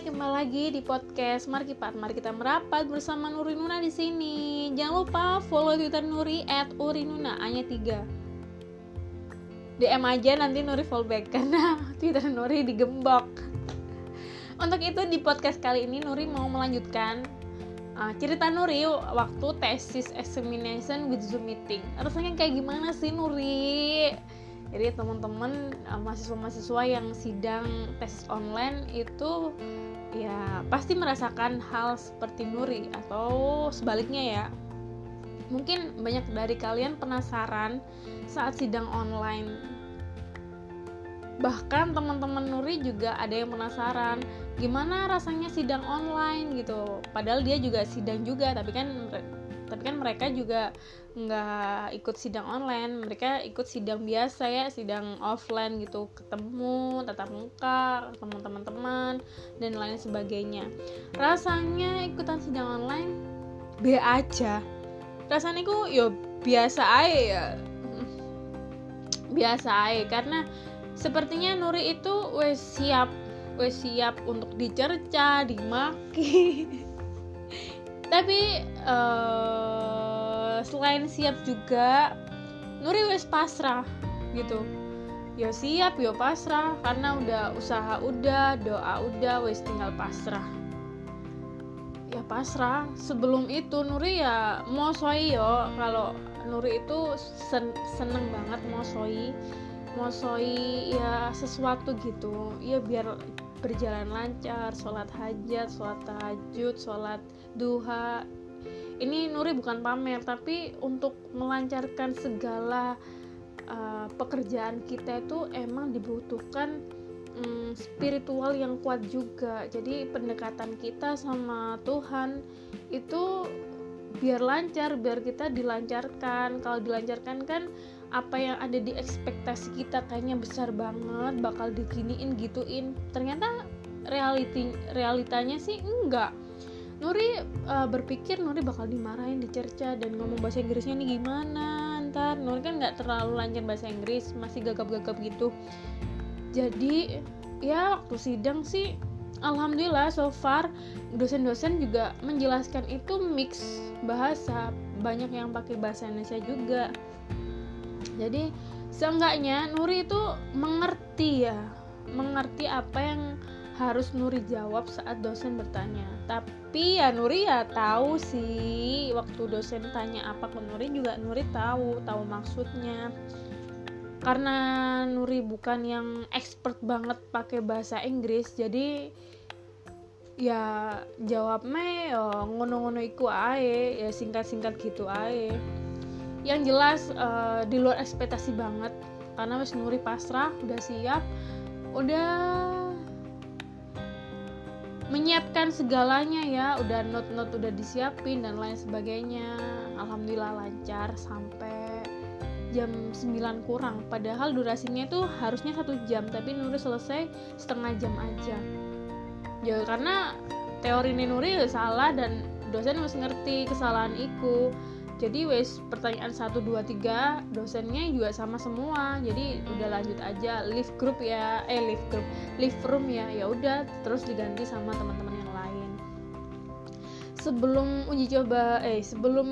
Kembali lagi di podcast Mari. Mari kita merapat bersama Nuri Nuna di sini. Jangan lupa follow Twitter Nuri @urinuna hanya tiga. DM aja nanti Nuri follow back karena Twitter Nuri digembok. Untuk itu di podcast kali ini Nuri mau melanjutkan uh, cerita Nuri waktu tesis examination with Zoom meeting. Rasanya kayak gimana sih Nuri? Jadi teman-teman uh, mahasiswa-mahasiswa yang sidang tes online itu ya pasti merasakan hal seperti Nuri atau sebaliknya ya. Mungkin banyak dari kalian penasaran saat sidang online. Bahkan teman-teman Nuri juga ada yang penasaran gimana rasanya sidang online gitu. Padahal dia juga sidang juga tapi kan tapi kan mereka juga nggak ikut sidang online. Mereka ikut sidang biasa ya sidang offline gitu. Ketemu tatap muka ketemu teman-teman dan lain sebagainya. Rasanya ikutan sidang online B aja. Rasanya ku yo biasa aja ya. Biasa aja karena sepertinya Nuri itu wes siap wes siap untuk dicerca dimaki tapi uh, selain siap juga Nuri wes pasrah gitu. Ya siap ya pasrah karena udah usaha udah doa udah wes tinggal pasrah. Ya pasrah. Sebelum itu Nuri ya mau soi yo. Kalau Nuri itu sen seneng banget mau soi mau soi ya sesuatu gitu. Ya biar berjalan lancar, sholat hajat, sholat tahajud, sholat duha. Ini Nuri bukan pamer, tapi untuk melancarkan segala uh, pekerjaan kita itu emang dibutuhkan um, spiritual yang kuat juga. Jadi pendekatan kita sama Tuhan itu biar lancar, biar kita dilancarkan. Kalau dilancarkan kan apa yang ada di ekspektasi kita kayaknya besar banget bakal diginiin gituin. Ternyata reality realitanya sih enggak. Nuri uh, berpikir Nuri bakal dimarahin dicerca dan ngomong bahasa Inggrisnya nih gimana? Ntar Nuri kan nggak terlalu lancar bahasa Inggris masih gagap-gagap gitu. Jadi ya waktu sidang sih Alhamdulillah so far dosen-dosen juga menjelaskan itu mix bahasa. Banyak yang pakai bahasa Indonesia juga jadi seenggaknya Nuri itu mengerti ya mengerti apa yang harus Nuri jawab saat dosen bertanya. Tapi ya Nuri ya tahu sih waktu dosen tanya apa ke Nuri juga Nuri tahu tahu maksudnya. Karena Nuri bukan yang expert banget pakai bahasa Inggris jadi ya jawabnya ya ngono-ngono iku ae ya singkat-singkat gitu ae yang jelas uh, di luar ekspektasi banget. Karena wis Nuri pasrah udah siap udah menyiapkan segalanya ya. Udah not-not udah disiapin dan lain sebagainya. Alhamdulillah lancar sampai jam 9 kurang. Padahal durasinya itu harusnya satu jam tapi Nuri selesai setengah jam aja. Ya karena teori Nuri salah dan dosen harus ngerti kesalahan iku jadi wes pertanyaan 1 2 3 dosennya juga sama semua. Jadi udah lanjut aja live group ya. Eh live group live room ya. Ya udah terus diganti sama teman-teman yang lain. Sebelum uji coba eh sebelum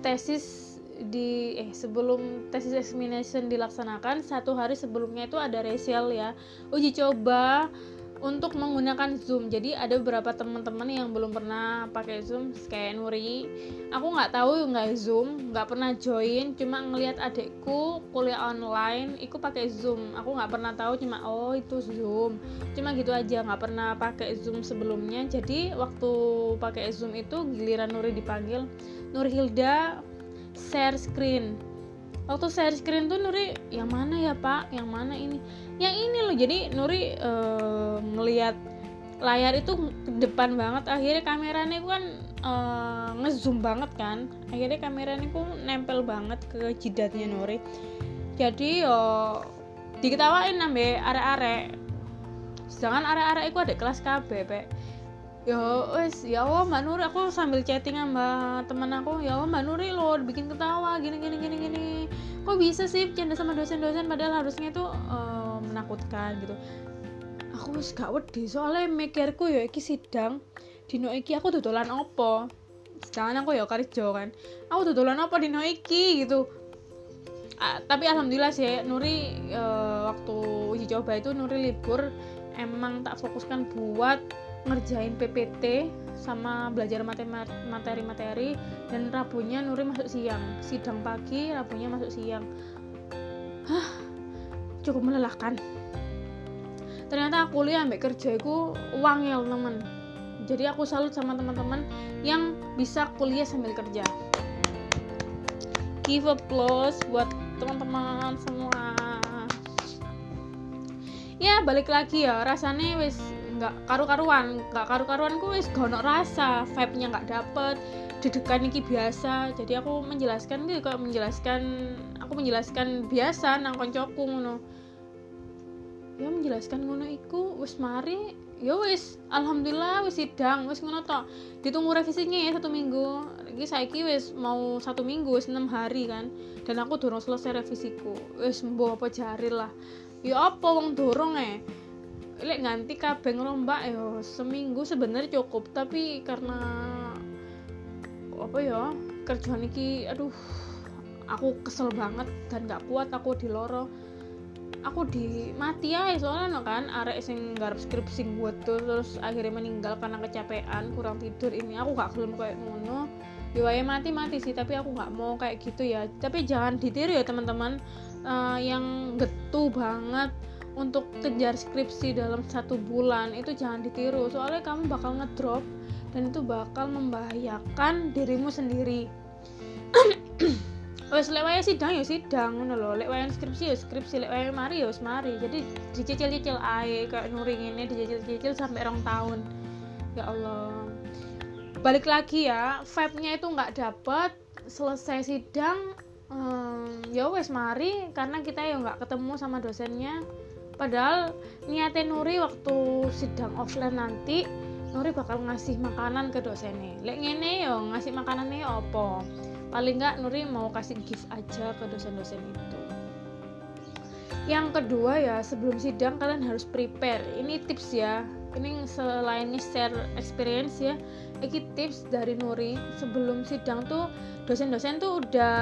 tesis di eh sebelum tesis examination dilaksanakan satu hari sebelumnya itu ada resel ya. Uji coba untuk menggunakan Zoom. Jadi ada beberapa teman-teman yang belum pernah pakai Zoom kayak Nuri. Aku nggak tahu nggak Zoom, nggak pernah join, cuma ngelihat adekku kuliah online, ikut pakai Zoom. Aku nggak pernah tahu cuma oh itu Zoom. Cuma gitu aja, nggak pernah pakai Zoom sebelumnya. Jadi waktu pakai Zoom itu giliran Nuri dipanggil, Nuri Hilda share screen waktu share screen tuh Nuri yang mana ya pak? Yang mana ini? Yang ini loh. Jadi Nuri uh, ngelihat layar itu depan banget. Akhirnya kameranya kan uh, ngezoom banget kan. Akhirnya kameranya ku nempel banget ke jidatnya Nuri. Jadi yo diketawain nambe are-are sedangkan are-are itu ada kelas KB ya wes ya Allah mbak Nuri aku sambil chatting sama temen aku ya Allah mbak Nuri lo bikin ketawa gini gini gini gini. Kok bisa sih bercanda sama dosen-dosen padahal harusnya itu uh, menakutkan gitu. Aku wis gak wedi soalnya mikirku ya iki sidang dino iki aku dodolan opo sedangkan aku ya kerja kan. Aku dodolan apa dino iki gitu. Uh, tapi alhamdulillah sih Nuri uh, waktu uji coba itu Nuri libur emang tak fokuskan buat ngerjain PPT sama belajar materi-materi dan Rabunya Nuri masuk siang. Sidang pagi Rabunya masuk siang. Hah, cukup melelahkan. Ternyata kuliah ambek kerja itu uang ya temen jadi aku salut sama teman-teman yang bisa kuliah sambil kerja. Give applause buat teman-teman semua. Ya balik lagi ya. Rasanya wis nggak karu-karuan nggak karu-karuan ku wis gono rasa vibe nya nggak dapet dedekan iki biasa. Jadi aku menjelaskan gitu kok menjelaskan aku menjelaskan biasa nang koncoku ngono. Ya menjelaskan ngono iku wis mari ya wis alhamdulillah wis sidang wis ngono tok. Ditunggu revisinya ya satu minggu. Lagi saiki wis mau satu minggu wis enam hari kan. Dan aku dorong selesai revisiku. Wis mbo apa jari lah. Ya apa wong dorong eh lek nganti kabeh ngerombak ya seminggu sebenarnya cukup. Tapi karena apa ya kerjaan iki aduh aku kesel banget dan gak kuat aku di loro. Aku di mati ya soalnya no kan arek sing garap skripsi buat tuh terus akhirnya meninggal karena kecapean kurang tidur. Ini aku gak belum kayak ngono. Ya mati mati sih tapi aku nggak mau kayak gitu ya. Tapi jangan ditiru ya teman-teman. Uh, yang getu banget untuk kejar skripsi dalam satu bulan itu jangan ditiru. Soalnya kamu bakal ngedrop dan itu bakal membahayakan dirimu sendiri. Wes lek wae sidang ya sidang ngono lho. Lek skripsi ya skripsi lek mari ya mari. Jadi dicicil-cicil ae kayak nuri ini dicicil-cicil sampai rong tahun. Ya Allah. Balik lagi ya vibe-nya itu nggak dapet. Selesai sidang um, ya wes mari karena kita ya nggak ketemu sama dosennya padahal niatnya Nuri waktu sidang offline nanti Nuri bakal ngasih makanan ke dosennya. Lek ngene yo ngasih makanannya apa? Paling nggak Nuri mau kasih gift aja ke dosen-dosen itu. Yang kedua ya sebelum sidang kalian harus prepare. Ini tips ya. Ini selain ini share experience ya ini tips dari Nuri. Sebelum sidang tuh dosen-dosen tuh udah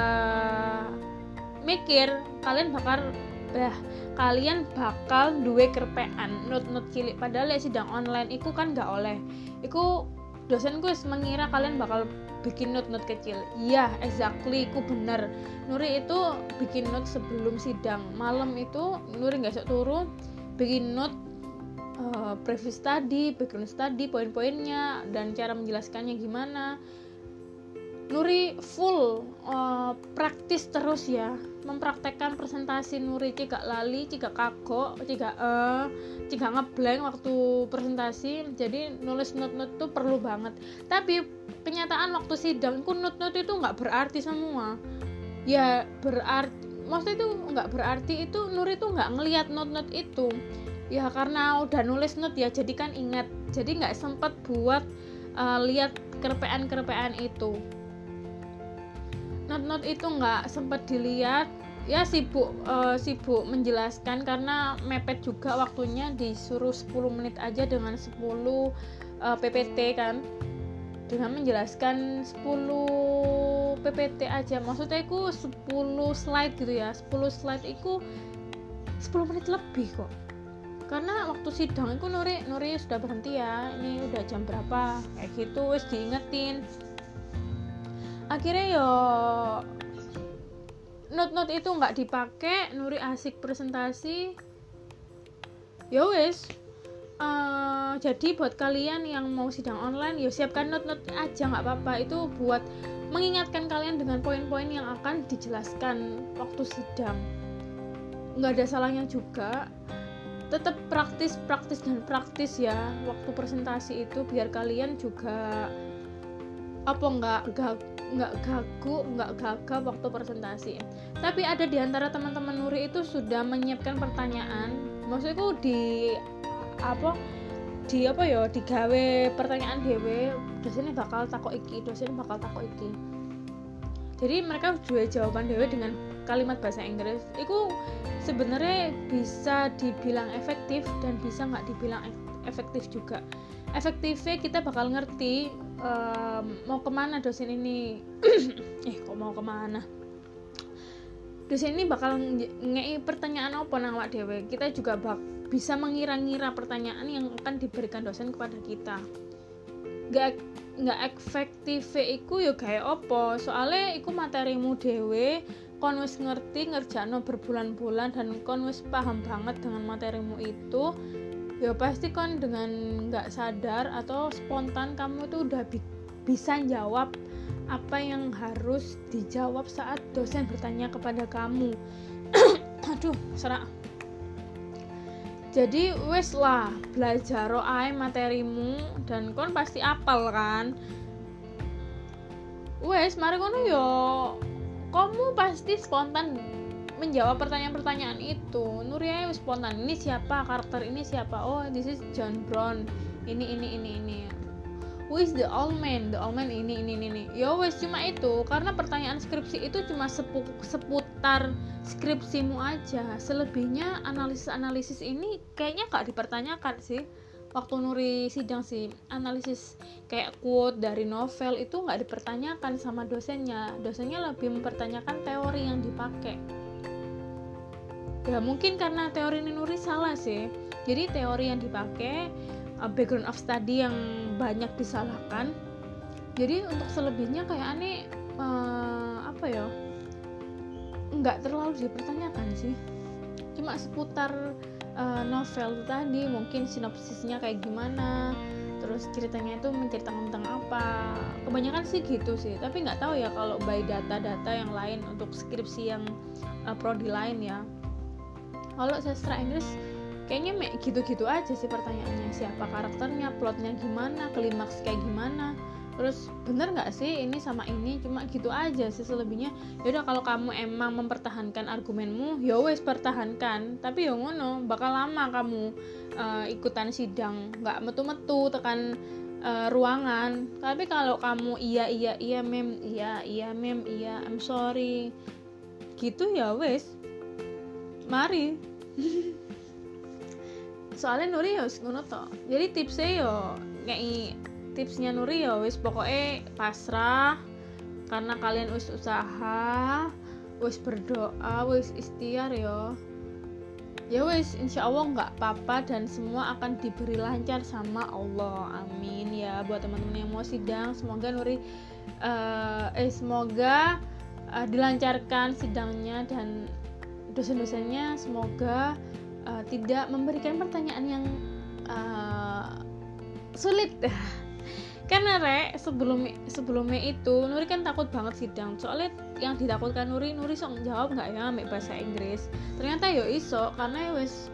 mikir kalian bakal bah kalian bakal duwe kerpean. Not-not cilik padahal ya sidang online itu kan nggak oleh. Itu dosen gue mengira kalian bakal bikin note-note kecil. Iya exactly ku bener. Nuri itu bikin note sebelum sidang. Malam itu Nuri nggak sok turu bikin note uh, previous study background study poin-poinnya dan cara menjelaskannya gimana. Nuri full uh, praktis terus ya mempraktekkan presentasi Nuri jika lali jika kagok jika eh jika ngeblank waktu presentasi. Jadi nulis note-note tuh perlu banget. Tapi kenyataan waktu sidang ku note-note itu nggak berarti semua. Ya berarti maksudnya itu nggak berarti itu Nuri tuh nggak ngelihat note-note itu. Ya karena udah nulis note ya jadi kan ingat. Jadi nggak sempet buat uh, lihat kerpean-kerpean itu not-not itu nggak sempat dilihat. Ya sibuk uh, sibuk menjelaskan karena mepet juga waktunya disuruh 10 menit aja dengan 10 uh, PPT kan. Dengan menjelaskan 10 PPT aja. Maksudnya itu 10 slide gitu ya. 10 slide itu 10 menit lebih kok. Karena waktu sidang itu Nuri Nuri sudah berhenti ya. Ini udah jam berapa? Kayak gitu wes diingetin akhirnya yo note-note itu nggak dipakai Nuri asik presentasi. Ya wes uh, jadi buat kalian yang mau sidang online ya siapkan note-note aja nggak apa-apa. Itu buat mengingatkan kalian dengan poin-poin yang akan dijelaskan waktu sidang. Nggak ada salahnya juga. Tetap praktis praktis dan praktis ya waktu presentasi itu biar kalian juga apa nggak nggak gagu nggak gagap waktu presentasi. Tapi ada di antara teman-teman Nuri itu sudah menyiapkan pertanyaan. Maksudku di apa di apa ya digawe pertanyaan dewe dosennya bakal takut iki dosen bakal takut iki. Jadi mereka juga jawaban dewe dengan kalimat bahasa Inggris. Itu sebenarnya bisa dibilang efektif dan bisa nggak dibilang efektif juga. Efektifnya kita bakal ngerti um, mau ke mana dosen ini? Eh kok mau ke mana? Dosen ini bakal ngei pertanyaan apa nang wak dewe kita juga bak bisa mengira-ngira pertanyaan yang akan diberikan dosen kepada kita. Gak nggak efektif iku ya kayak opo soalnya iku materimu dewe kon wis ngerti ngerjano berbulan-bulan dan kon wis paham banget dengan materimu itu ya pasti kon dengan nggak sadar atau spontan kamu tuh udah bi bisa jawab apa yang harus dijawab saat dosen bertanya kepada kamu. Aduh serak. Jadi wes lah belajar ae materimu dan kon pasti apal kan? Wes mari kono yo. Kamu pasti spontan menjawab pertanyaan-pertanyaan itu. Nuria spontan ini siapa? Karakter ini siapa? Oh this is John Brown. Ini ini ini ini. Who is the old man? The old man ini ini ini ya wes cuma itu. Karena pertanyaan skripsi itu cuma sepu, seputar skripsimu aja. Selebihnya analisis-analisis ini kayaknya gak dipertanyakan sih. Waktu Nuri sidang sih analisis kayak quote dari novel itu nggak dipertanyakan sama dosennya. Dosennya lebih mempertanyakan teori yang dipakai ya mungkin karena teori Nuri salah sih. Jadi teori yang dipakai uh, background of study yang banyak disalahkan. Jadi untuk selebihnya kayak aneh uh, apa ya? Nggak terlalu dipertanyakan sih. Cuma seputar uh, novel tadi mungkin sinopsisnya kayak gimana terus ceritanya itu menceritakan tentang apa. Kebanyakan sih gitu sih. Tapi nggak tahu ya kalau by data-data yang lain untuk skripsi yang uh, prodi lain ya kalau sastra Inggris kayaknya gitu-gitu aja sih pertanyaannya. Siapa karakternya plotnya gimana klimaks kayak gimana. Terus bener nggak sih ini sama ini? Cuma gitu aja sih selebihnya. Yaudah kalau kamu emang mempertahankan argumenmu ya wes pertahankan. Tapi ya ngono bakal lama kamu uh, ikutan sidang. Nggak metu-metu tekan uh, ruangan. Tapi kalau kamu iya iya iya mem iya iya mem iya I'm sorry gitu ya wes mari. Soalnya Nuri ya ngono to. Jadi tipsnya yo kayak tipsnya Nuri ya wis pokoknya pasrah karena kalian wis usaha wis berdoa wis ikhtiar yo ya wis insya Allah nggak apa-apa dan semua akan diberi lancar sama Allah. Amin ya buat teman-teman yang mau sidang semoga Nuri uh, eh semoga uh, dilancarkan sidangnya dan dosen-dosennya semoga uh, tidak memberikan pertanyaan yang uh, sulit. Karena re sebelum sebelumnya itu Nuri kan takut banget sidang. Soalnya yang ditakutkan Nuri Nuri sok jawab nggak ya ambil bahasa Inggris. Ternyata yo iso karena wes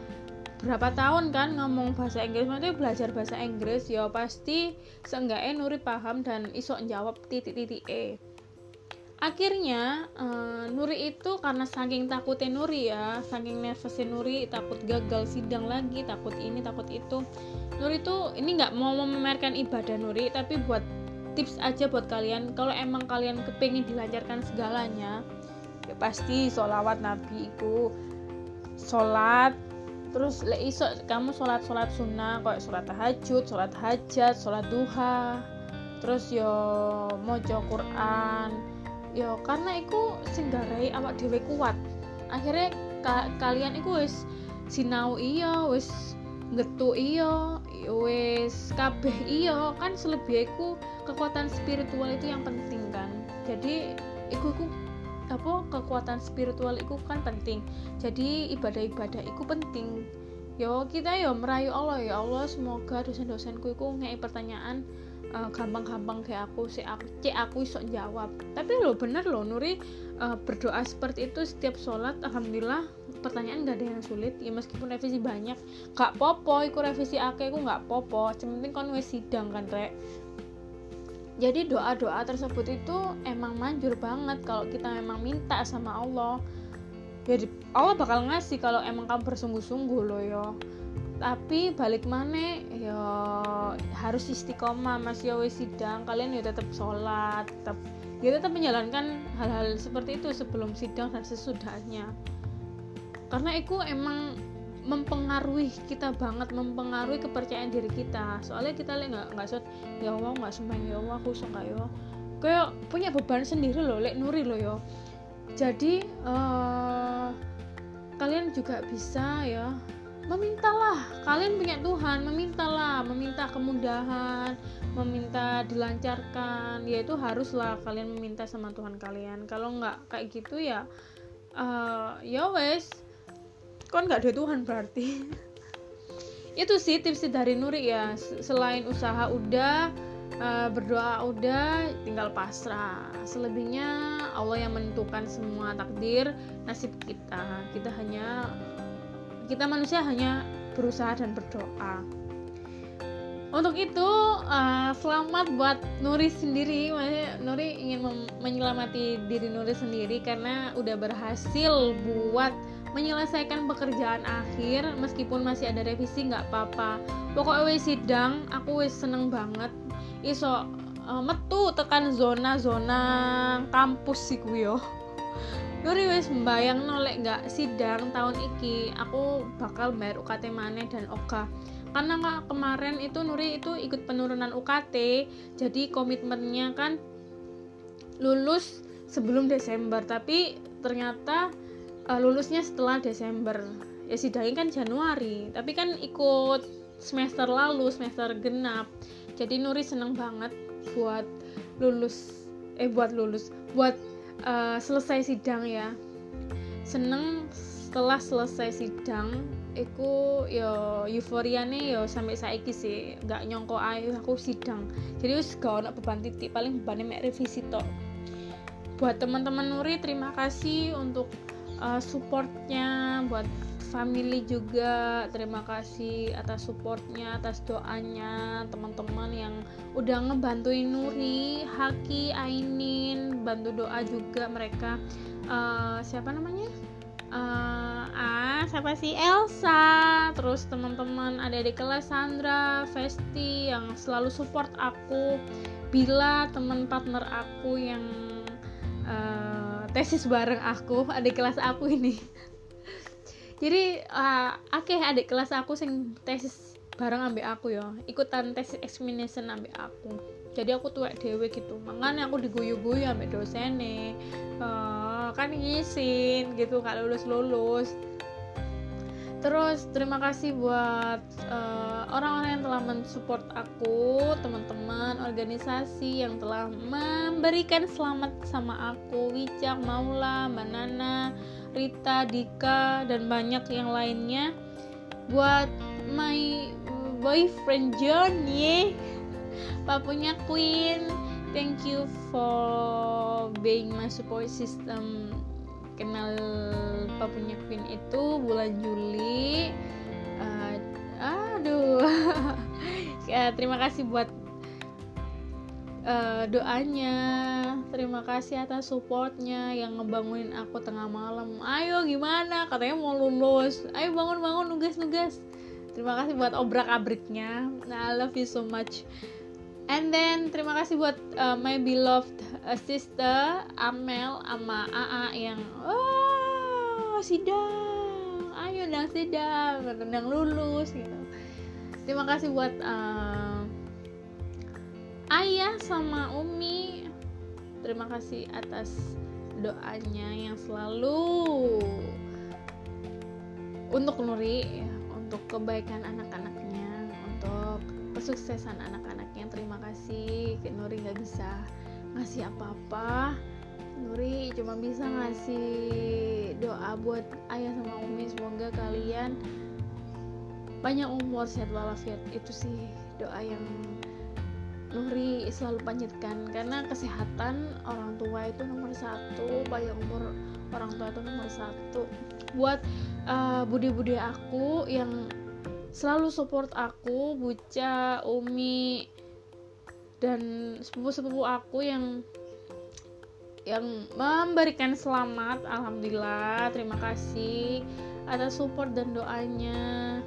berapa tahun kan ngomong bahasa Inggris. Maksudnya belajar bahasa Inggris ya pasti seenggaknya Nuri paham dan iso jawab titik-titik e akhirnya uh, Nuri itu karena saking takutnya Nuri ya saking nervousnya Nuri takut gagal sidang lagi takut ini takut itu. Nuri itu ini nggak mau memamerkan ibadah Nuri tapi buat tips aja buat kalian. Kalau emang kalian kepingin dilancarkan segalanya ya pasti sholawat Nabi itu. Sholat terus le iso kamu sholat sholat sunnah kayak sholat tahajud sholat hajat sholat duha. Terus yo mau Quran yo karena iku sing garai awak dhewe kuat. Akhirnya ka kalian iku wis sinau iya wis ngetu iya wis kabeh iya. Kan selebih iku kekuatan spiritual itu yang penting kan. Jadi iku iku apa kekuatan spiritual itu kan penting. Jadi ibadah-ibadah itu penting. Yo kita yo merayu Allah. Ya Allah semoga dosen-dosenku itu ngei pertanyaan uh, gampang-gampang kayak aku sih aku cek aku iso jawab. Tapi lo bener lo Nuri uh, berdoa seperti itu setiap sholat alhamdulillah pertanyaan gak ada yang sulit. Ya meskipun revisi banyak. Gak popo ikut revisi ake aku gak popo. Penting kon wes sidang kan rek? Jadi doa-doa tersebut itu emang manjur banget kalau kita memang minta sama Allah. Ya Allah bakal ngasih kalau emang kamu bersungguh-sungguh loh yo tapi balik mana? Ya harus istiqomah mas. Ya wes sidang. Kalian ya tetap sholat tetap dia tetap menjalankan hal-hal seperti itu sebelum sidang dan sesudahnya. Karena itu emang mempengaruhi kita banget mempengaruhi kepercayaan diri kita. Soalnya kita lihat nggak nggak sot ya Allah nggak sumpah ya Allah aku suka ya kayak punya beban sendiri loh lek nuri loh yo jadi uh, kalian juga bisa ya memintalah. Kalian punya Tuhan memintalah. Meminta kemudahan meminta dilancarkan. Ya itu haruslah kalian meminta sama Tuhan kalian. Kalau nggak kayak gitu ya uh, ya wes. Kon nggak ada Tuhan berarti. Itu sih tips dari Nuri ya. Selain usaha udah uh, berdoa udah tinggal pasrah. Selebihnya Allah yang menentukan semua takdir nasib kita. Kita hanya kita manusia hanya berusaha dan berdoa. Untuk itu uh, selamat buat Nuri sendiri. Maksudnya Nuri ingin menyelamati diri Nuri sendiri karena udah berhasil buat menyelesaikan pekerjaan akhir. Meskipun masih ada revisi nggak apa-apa. Pokoknya wes sidang aku wes seneng banget. Iso uh, metu tekan zona-zona kampus sih yo Nuri wes membayang nolek nggak sidang tahun iki aku bakal bayar UKT mana dan Oka karena nggak kemarin itu Nuri itu ikut penurunan UKT jadi komitmennya kan lulus sebelum Desember tapi ternyata uh, lulusnya setelah Desember. Ya sidangnya kan Januari tapi kan ikut semester lalu semester genap. Jadi Nuri seneng banget buat lulus eh buat lulus buat uh, selesai sidang ya. Seneng setelah selesai sidang aku yo euforia nih yo sampai saiki sih. Nggak nyongko ayo aku sidang. Jadi us gak ada beban titik paling bebannya mek revisi tok. Buat teman-teman Nuri terima kasih untuk uh, supportnya buat family juga terima kasih atas supportnya atas doanya teman-teman yang udah ngebantuin Nuri Haki Ainin bantu doa juga mereka. Uh, siapa namanya? Uh, ah siapa sih? Elsa terus teman-teman ada di kelas Sandra Festi yang selalu support aku Bila teman partner aku yang uh, tesis bareng aku adik kelas aku ini jadi uh, okay, adik kelas aku sing tesis bareng ambek aku ya. Ikutan tesis examination ambek aku. Jadi aku tuh dewe gitu. Makanya aku diguyu-guyu dosen nih uh, kan ngisin gitu kalau lulus lulus terus terima kasih buat eh, orang-orang uh, yang telah mensupport aku teman-teman organisasi yang telah memberikan selamat sama aku Wicak Maula Mbak Nana Rita Dika dan banyak yang lainnya. Buat my boyfriend John ye papunya Queen thank you for being my support system kenal punya Queen itu bulan Juli. Uh, aduh. Ya, terima kasih buat uh, doanya. Terima kasih atas supportnya yang ngebangunin aku tengah malam. Ayo gimana? Katanya mau lulus. Ayo bangun bangun nugas nugas terima kasih buat obrak abriknya nah, I love you so much and then terima kasih buat uh, my beloved uh, sister Amel sama AA yang oh sidang. Ayo dong sidang. Dang lulus gitu. Terima kasih buat uh, ayah sama umi. Terima kasih atas doanya yang selalu untuk Nuri untuk kebaikan anak-anaknya untuk kesuksesan anak-anaknya terima kasih. Nuri nggak bisa ngasih apa-apa. Nuri cuma bisa ngasih doa buat ayah sama umi. Semoga kalian banyak umur sehat walafiat. Itu sih doa yang Nuri selalu panjatkan. Karena kesehatan orang tua itu nomor satu banyak umur orang tua itu nomor satu. Buat uh, budi-budi aku yang selalu support aku Buca, Umi dan sepupu-sepupu aku yang yang memberikan selamat alhamdulillah terima kasih atas support dan doanya.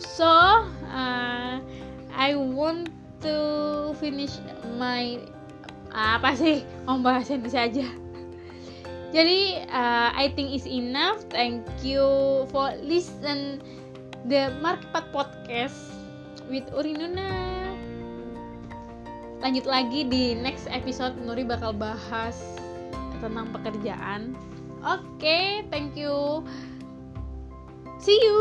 So uh, I want to finish my apa sih mau bahas Indonesia aja jadi uh, I think is enough. Thank you for listen the Markipat podcast with Urinuna lanjut lagi di next episode Nuri bakal bahas tentang pekerjaan. Oke okay, thank you. See you.